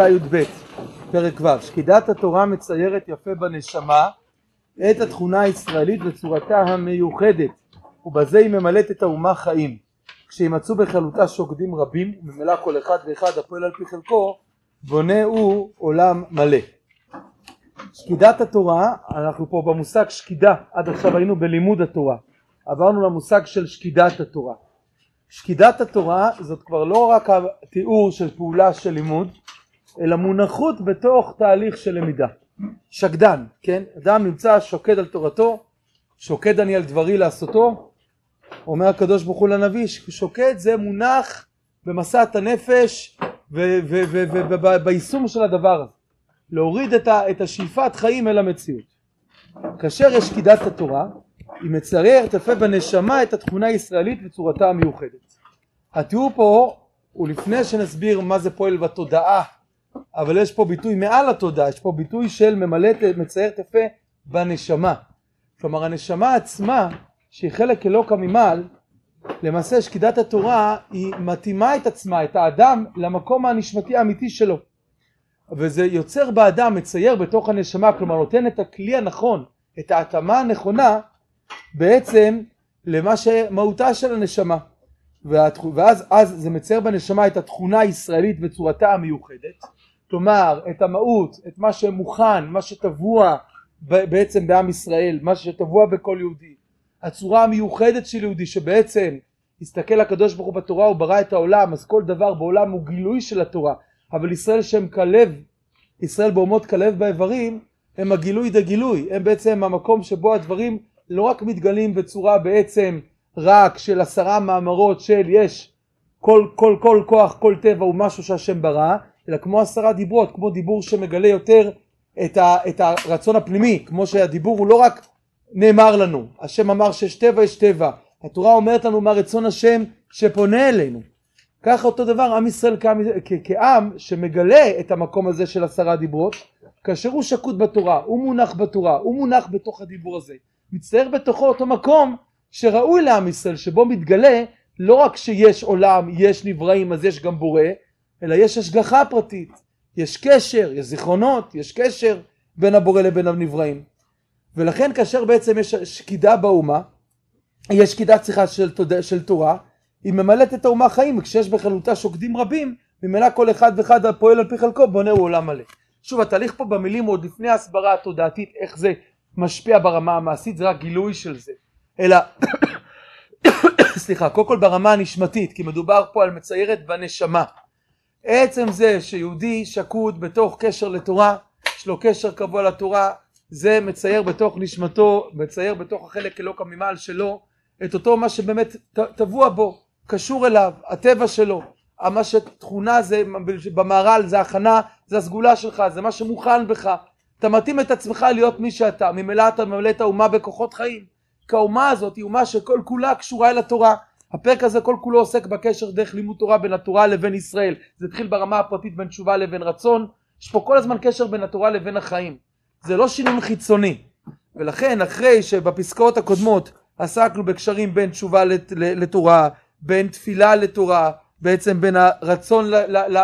י"ב, פרק ו', שקידת התורה מציירת יפה בנשמה את התכונה הישראלית וצורתה המיוחדת ובזה היא ממלאת את האומה חיים. כשימצאו בכללותה שוקדים רבים וממילא כל אחד ואחד הפועל על פי חלקו בונה הוא עולם מלא. שקידת התורה אנחנו פה במושג שקידה עד עכשיו היינו בלימוד התורה. עברנו למושג של שקידת התורה. שקידת התורה זאת כבר לא רק התיאור של פעולה של לימוד אלא מונחות בתוך תהליך של למידה. שקדן, כן? אדם נמצא שוקד על תורתו, שוקד אני על דברי לעשותו, אומר הקדוש ברוך הוא לנביא, שוקד זה מונח במסעת הנפש וביישום של הדבר הזה. להוריד את, את השאיפת חיים אל המציאות. כאשר יש שקידת התורה, היא מציירת יפה בנשמה את התכונה הישראלית וצורתה המיוחדת. התיאור פה הוא לפני שנסביר מה זה פועל בתודעה אבל יש פה ביטוי מעל התודעה, יש פה ביטוי של ממלאת, מציירת יפה בנשמה. כלומר הנשמה עצמה, שהיא חלק אלוקא ממעל, למעשה שקידת התורה היא מתאימה את עצמה, את האדם, למקום הנשמתי האמיתי שלו. וזה יוצר באדם, מצייר בתוך הנשמה, כלומר נותן את הכלי הנכון, את ההתאמה הנכונה, בעצם למה שמהותה של הנשמה. ואז זה מצייר בנשמה את התכונה הישראלית בצורתה המיוחדת כלומר את המהות, את מה שמוכן, מה שטבוע בעצם בעם ישראל, מה שטבוע בכל יהודי, הצורה המיוחדת של יהודי שבעצם הסתכל הקדוש ברוך הוא בתורה הוא ברא את העולם אז כל דבר בעולם הוא גילוי של התורה. אבל ישראל שהם כלב, ישראל באומות כלב באיברים הם הגילוי דגילוי, הם בעצם המקום שבו הדברים לא רק מתגלים בצורה בעצם רק של עשרה מאמרות של יש כל, כל, כל כוח, כל טבע הוא משהו שהשם ברא, אלא כמו עשרה דיברות, כמו דיבור שמגלה יותר את, ה, את הרצון הפנימי, כמו שהדיבור הוא לא רק נאמר לנו, השם אמר שיש טבע יש טבע, התורה אומרת לנו מה רצון השם שפונה אלינו. ככה אותו דבר עם ישראל כעם, כעם שמגלה את המקום הזה של עשרה דיברות, כאשר הוא שקוט בתורה, הוא מונח בתורה, הוא מונח בתוך הדיבור הזה, מצטייר בתוכו אותו מקום שראוי לעם ישראל, שבו מתגלה לא רק שיש עולם, יש נבראים, אז יש גם בורא, אלא יש השגחה פרטית, יש קשר, יש זיכרונות, יש קשר בין הבורא לבין הנבראים. ולכן כאשר בעצם יש שקידה באומה, יש שקידה צריכה של, של תורה, היא ממלאת את האומה חיים, וכשיש בכללותה שוקדים רבים, ממילא כל אחד ואחד הפועל על פי חלקו בונה הוא עולם מלא. שוב התהליך פה במילים עוד לפני ההסברה התודעתית איך זה משפיע ברמה המעשית זה רק גילוי של זה אלא סליחה קודם כל ברמה הנשמתית כי מדובר פה על מציירת בנשמה עצם זה שיהודי שקוד בתוך קשר לתורה, יש לו קשר קבוע לתורה, זה מצייר בתוך נשמתו, מצייר בתוך החלק אלוקא ממעל שלו, את אותו מה שבאמת טבוע בו, קשור אליו, הטבע שלו, מה שתכונה זה במהר"ל זה הכנה, זה הסגולה שלך, זה מה שמוכן בך, אתה מתאים את עצמך להיות מי שאתה, ממילא אתה ממלא את האומה בכוחות חיים, כי האומה הזאת היא אומה שכל כולה קשורה אל התורה, הפרק הזה כל כולו עוסק בקשר דרך לימוד תורה בין התורה לבין ישראל. זה התחיל ברמה הפרטית בין תשובה לבין רצון. יש פה כל הזמן קשר בין התורה לבין החיים. זה לא שינוי חיצוני. ולכן אחרי שבפסקאות הקודמות עסקנו בקשרים בין תשובה לתורה בין תפילה לתורה בעצם בין הרצון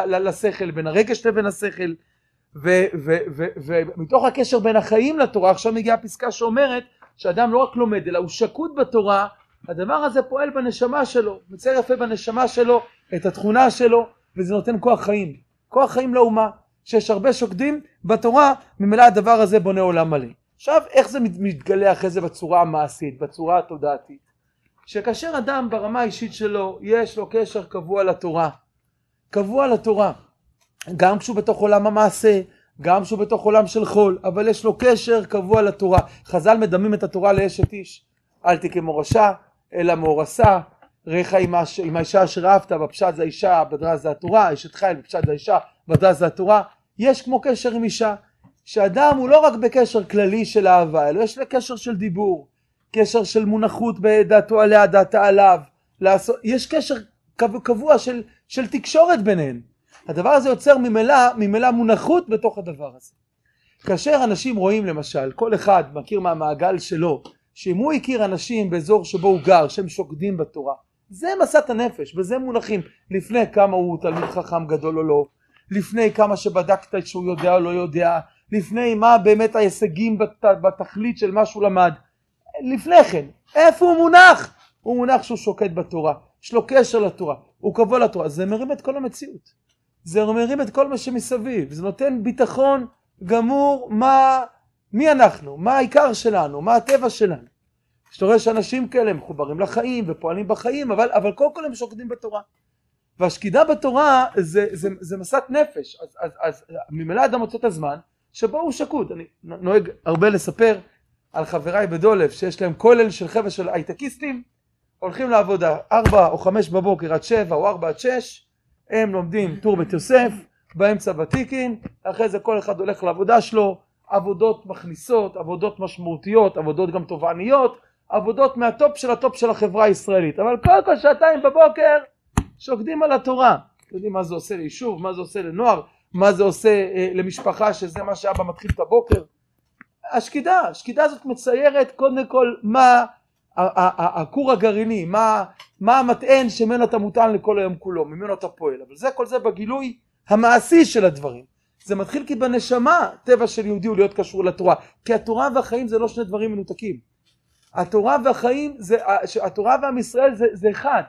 לשכל בין הרגש לבין השכל ומתוך הקשר בין החיים לתורה עכשיו מגיעה פסקה שאומרת שאדם לא רק לומד אלא הוא שקוד בתורה הדבר הזה פועל בנשמה שלו, מצייר יפה בנשמה שלו את התכונה שלו וזה נותן כוח חיים, כוח חיים לאומה, שיש הרבה שוקדים בתורה, ממילא הדבר הזה בונה עולם מלא. עכשיו איך זה מתגלה אחרי זה בצורה המעשית, בצורה התודעתית? שכאשר אדם ברמה האישית שלו יש לו קשר קבוע לתורה, קבוע לתורה, גם כשהוא בתוך עולם המעשה, גם כשהוא בתוך עולם של חול, אבל יש לו קשר קבוע לתורה. חז"ל מדמים את התורה לאשת איש, אל תקה מורשה, אלא מאורסה, ריחה עם, האישה אשר אהבת, בפשט זה האישה, בדרז זה התורה, אשת חיל, בפשט זה האישה, בדרז זה התורה, יש כמו קשר עם אישה, שאדם הוא לא רק בקשר כללי של אהבה, אלא יש לו קשר של דיבור, קשר של מונחות בדעתו עליה, דעתה עליו, לעשות, יש קשר קבוע של, של תקשורת ביניהם. הדבר הזה יוצר ממילא, ממילא מונחות בתוך הדבר הזה. כאשר אנשים רואים למשל, כל אחד מכיר מהמעגל שלו, שאם הוא הכיר אנשים באזור שבו הוא גר שהם שוקדים בתורה זה מסת הנפש בזה מונחים. לפני כמה הוא תלמיד חכם גדול או לא לפני כמה שבדקת שהוא יודע או לא יודע, לפני מה באמת ההישגים בת, בתכלית של מה שהוא למד, לפני כן, איפה הוא מונח? הוא מונח שהוא שוקד בתורה, יש לו קשר לתורה, הוא קבוע לתורה, זה מרים את כל המציאות, זה מרים את כל מה שמסביב, זה נותן ביטחון גמור מה, מי אנחנו, מה העיקר שלנו, מה הטבע שלנו. כשאתה רואה שאנשים כאלה מחוברים לחיים ופועלים בחיים, אבל, אבל קודם כל הם שוקדים בתורה. והשקידה בתורה זה, זה, זה מסת נפש, אז, אז, אז ממילא אדם מוצא את הזמן שבו הוא שקוד. אני נוהג הרבה לספר על חבריי בדולף שיש להם כולל של חבר'ה של הייטקיסטים, הולכים לעבודה ארבע או חמש בבוקר עד שבע או ארבע עד שש, הם לומדים טור בית יוסף, באמצע ותיקין, אחרי זה כל אחד הולך לעבודה שלו, עבודות מכניסות, עבודות משמעותיות, עבודות גם תובעניות, עבודות מהטופ של הטופ של החברה הישראלית, אבל קודם כל שעתיים בבוקר שוקדים על התורה, אתם יודעים מה זה עושה ליישוב, מה זה עושה לנוער, מה זה עושה אה, למשפחה שזה מה שאבא מתחיל את הבוקר. השקידה, השקידה הזאת מציירת קודם כל מה הכור הגרעיני, מה, מה המטען שממנו אתה מוטען לכל היום כולו, ממנו אתה פועל, אבל זה כל זה בגילוי המעשי של הדברים. זה מתחיל כי בנשמה טבע של יהודי הוא להיות קשור לתורה, כי התורה והחיים זה לא שני דברים מנותקים. התורה והחיים, זה, התורה ועם ישראל זה, זה אחד,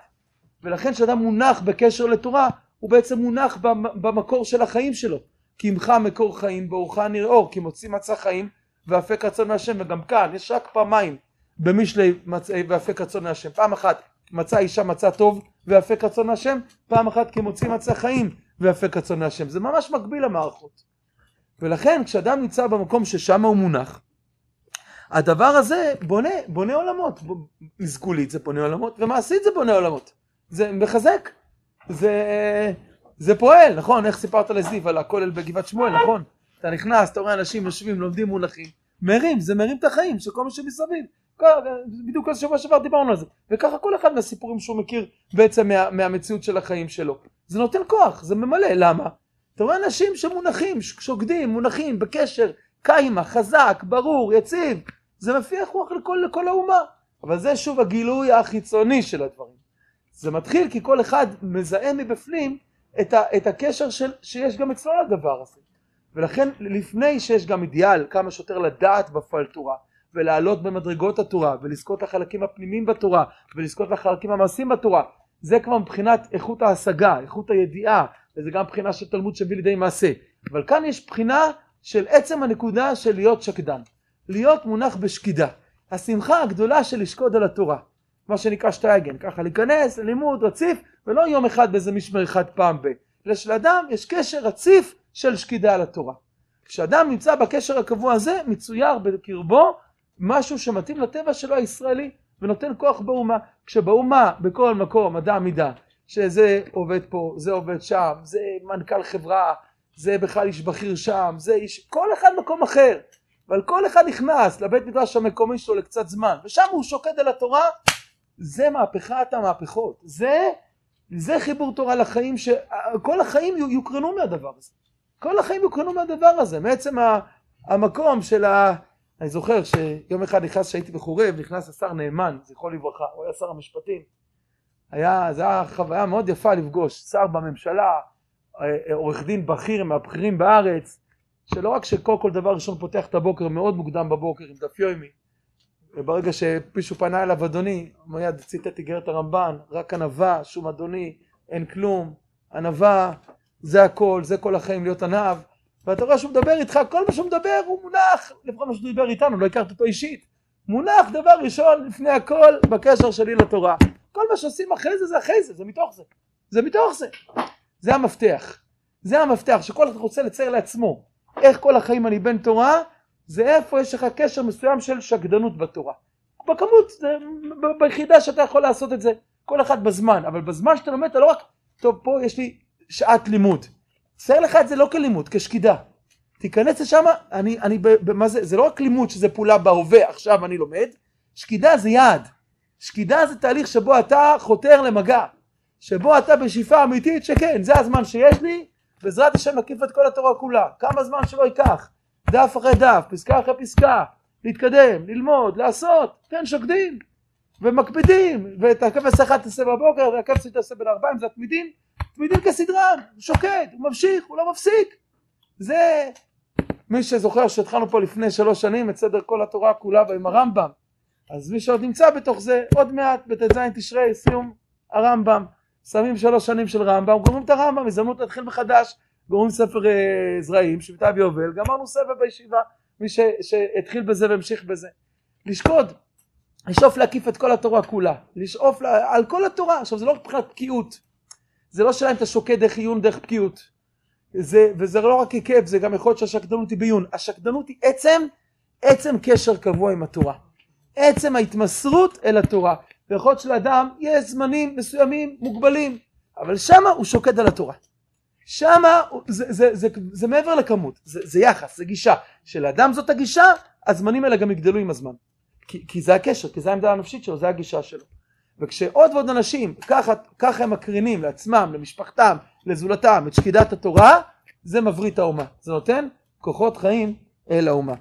ולכן כשאדם מונח בקשר לתורה הוא בעצם מונח במקור של החיים שלו. כי עמך מקור חיים, באורך נראה אור, כי מוציא מצא חיים ואפק רצון מהשם, וגם כאן יש רק פעמיים במשלי ואפק רצון מהשם. פעם אחת מצא אישה מצא טוב ואפק רצון מהשם, פעם אחת כי מוציא מצא חיים ואפק רצון מהשם. זה ממש מקביל למערכות. ולכן כשאדם נמצא במקום ששם הוא מונח, הדבר הזה בונה, בונה עולמות, מסגולית זה בונה עולמות ומעשית זה בונה עולמות, זה מחזק, זה, זה פועל, נכון? איך סיפרת לזיו על הכולל בגבעת שמואל, נכון? אתה נכנס, אתה רואה אנשים יושבים, לומדים מונחים, מרים, זה מרים את החיים של כל מה שמסביב. בדיוק על שבוע שעבר דיברנו על זה. וככה כל אחד מהסיפורים שהוא מכיר בעצם מה, מהמציאות של החיים שלו. זה נותן כוח, זה ממלא, למה? אתה רואה אנשים שמונחים, שוקדים, מונחים, בקשר, קיימה, חזק, ברור, יציב. זה מפיח רוח לכל, לכל האומה. אבל זה שוב הגילוי החיצוני של הדברים. זה מתחיל כי כל אחד מזהה מבפנים את, ה, את הקשר של, שיש גם אצלו לדבר הזה. ולכן לפני שיש גם אידיאל כמה שיותר לדעת בפועל תורה ולעלות במדרגות התורה ולזכות לחלקים הפנימיים בתורה ולזכות לחלקים המעשיים בתורה זה כבר מבחינת איכות ההשגה, איכות הידיעה וזה גם בחינה של תלמוד שהביא לידי מעשה. אבל כאן יש בחינה של עצם הנקודה של להיות שקדן. להיות מונח בשקידה. השמחה הגדולה של לשקוד על התורה. מה שנקרא שטייגן. ככה להיכנס ללימוד רציף ולא יום אחד באיזה משמר אחד פעם ב. אלא שלאדם יש קשר רציף של שקידה על התורה. כשאדם נמצא בקשר הקבוע הזה, מצויר בקרבו משהו שמתאים לטבע שלו הישראלי ונותן כוח באומה. כשבאומה, בכל מקום, אדם מידה, שזה עובד פה, זה עובד שם, זה מנכ"ל חברה, זה בכלל איש בכיר שם, זה איש, כל אחד מקום אחר. אבל כל אחד נכנס לבית מדרש המקומי שלו לקצת זמן, ושם הוא שוקד על התורה, זה מהפכת המהפכות. זה, זה חיבור תורה לחיים, שכל החיים יוקרנו מהדבר הזה. כל החיים יוקרנו מהדבר הזה, מעצם המקום של ה... אני זוכר שיום אחד נכנס, כשהייתי בחורב, נכנס השר נאמן, זכרו לברכה, הוא היה שר המשפטים. היה, זו הייתה חוויה מאוד יפה לפגוש שר בממשלה, אה, עורך דין בכיר מהבכירים בארץ, שלא רק שכל כל דבר ראשון פותח את הבוקר מאוד מוקדם בבוקר עם דף יומי, וברגע שמישהו פנה אליו אדוני, מיד ציטט איגרת הרמב"ן, רק ענווה, שום אדוני, אין כלום, ענווה, זה הכל, זה כל החיים להיות עניו, ואתה רואה שהוא מדבר איתך, כל מה שהוא מדבר הוא מונח, לפחות מה שהוא דיבר איתנו, לא הכרת אותו אישית, מונח דבר ראשון לפני הכל בקשר שלי לתורה. כל מה שעושים אחרי זה זה אחרי זה, זה מתוך זה. זה מתוך זה. זה המפתח. זה המפתח שכל אחד רוצה לצייר לעצמו. איך כל החיים אני בן תורה, זה איפה יש לך קשר מסוים של שקדנות בתורה. בכמות, ביחידה שאתה יכול לעשות את זה, כל אחד בזמן, אבל בזמן שאתה לומד אתה לא רק, טוב פה יש לי שעת לימוד. צייר לך את זה לא כלימוד, כשקידה. תיכנס לשם, אני, אני, מה זה, זה לא רק לימוד שזה פעולה בהווה, עכשיו אני לומד, שקידה זה יעד. שקידה זה תהליך שבו אתה חותר למגע, שבו אתה בשאיפה אמיתית שכן, זה הזמן שיש לי, בעזרת השם נקיף את כל התורה כולה, כמה זמן שלא ייקח, דף אחרי דף, פסקה אחרי פסקה, להתקדם, ללמוד, לעשות, כן, שוקדים, ומקפידים, ואת הכבש אחד תעשה בבוקר, והכבש תעשה בין ארבעים, זה התמידים, תמידים כסדרם, הוא שוקד, הוא ממשיך, הוא לא מפסיק. זה מי שזוכר שהתחלנו פה לפני שלוש שנים את סדר כל התורה כולה עם הרמב"ם אז מי שעוד נמצא בתוך זה עוד מעט בט"ז תשרי סיום הרמב"ם שמים שלוש שנים של רמב"ם גומרים את הרמב"ם הזדמנות להתחיל מחדש גומרים ספר אה, זרעים שבטה ויובל גמרנו סבב בישיבה מי ש, שהתחיל בזה והמשיך בזה לשקוד לשאוף להקיף את כל התורה כולה לשאוף לה, על כל התורה עכשיו זה לא מבחינת בקיאות זה לא שאלה אם אתה שוקד דרך עיון דרך בקיאות זה, וזה לא רק היקף, זה גם יכול להיות שהשקדנות היא בעיון. השקדנות היא עצם, עצם קשר קבוע עם התורה. עצם ההתמסרות אל התורה. ויכול להיות שלאדם יש זמנים מסוימים מוגבלים, אבל שמה הוא שוקד על התורה. שמה זה, זה, זה, זה, זה מעבר לכמות, זה, זה יחס, זה גישה. שלאדם זאת הגישה, הזמנים האלה גם יגדלו עם הזמן. כי, כי זה הקשר, כי זה העמדה הנפשית שלו, זה הגישה שלו. וכשעוד ועוד אנשים ככה, ככה הם מקרינים לעצמם, למשפחתם, לזולתם את שקידת התורה, זה מבריא את האומה. זה נותן כוחות חיים אל האומה.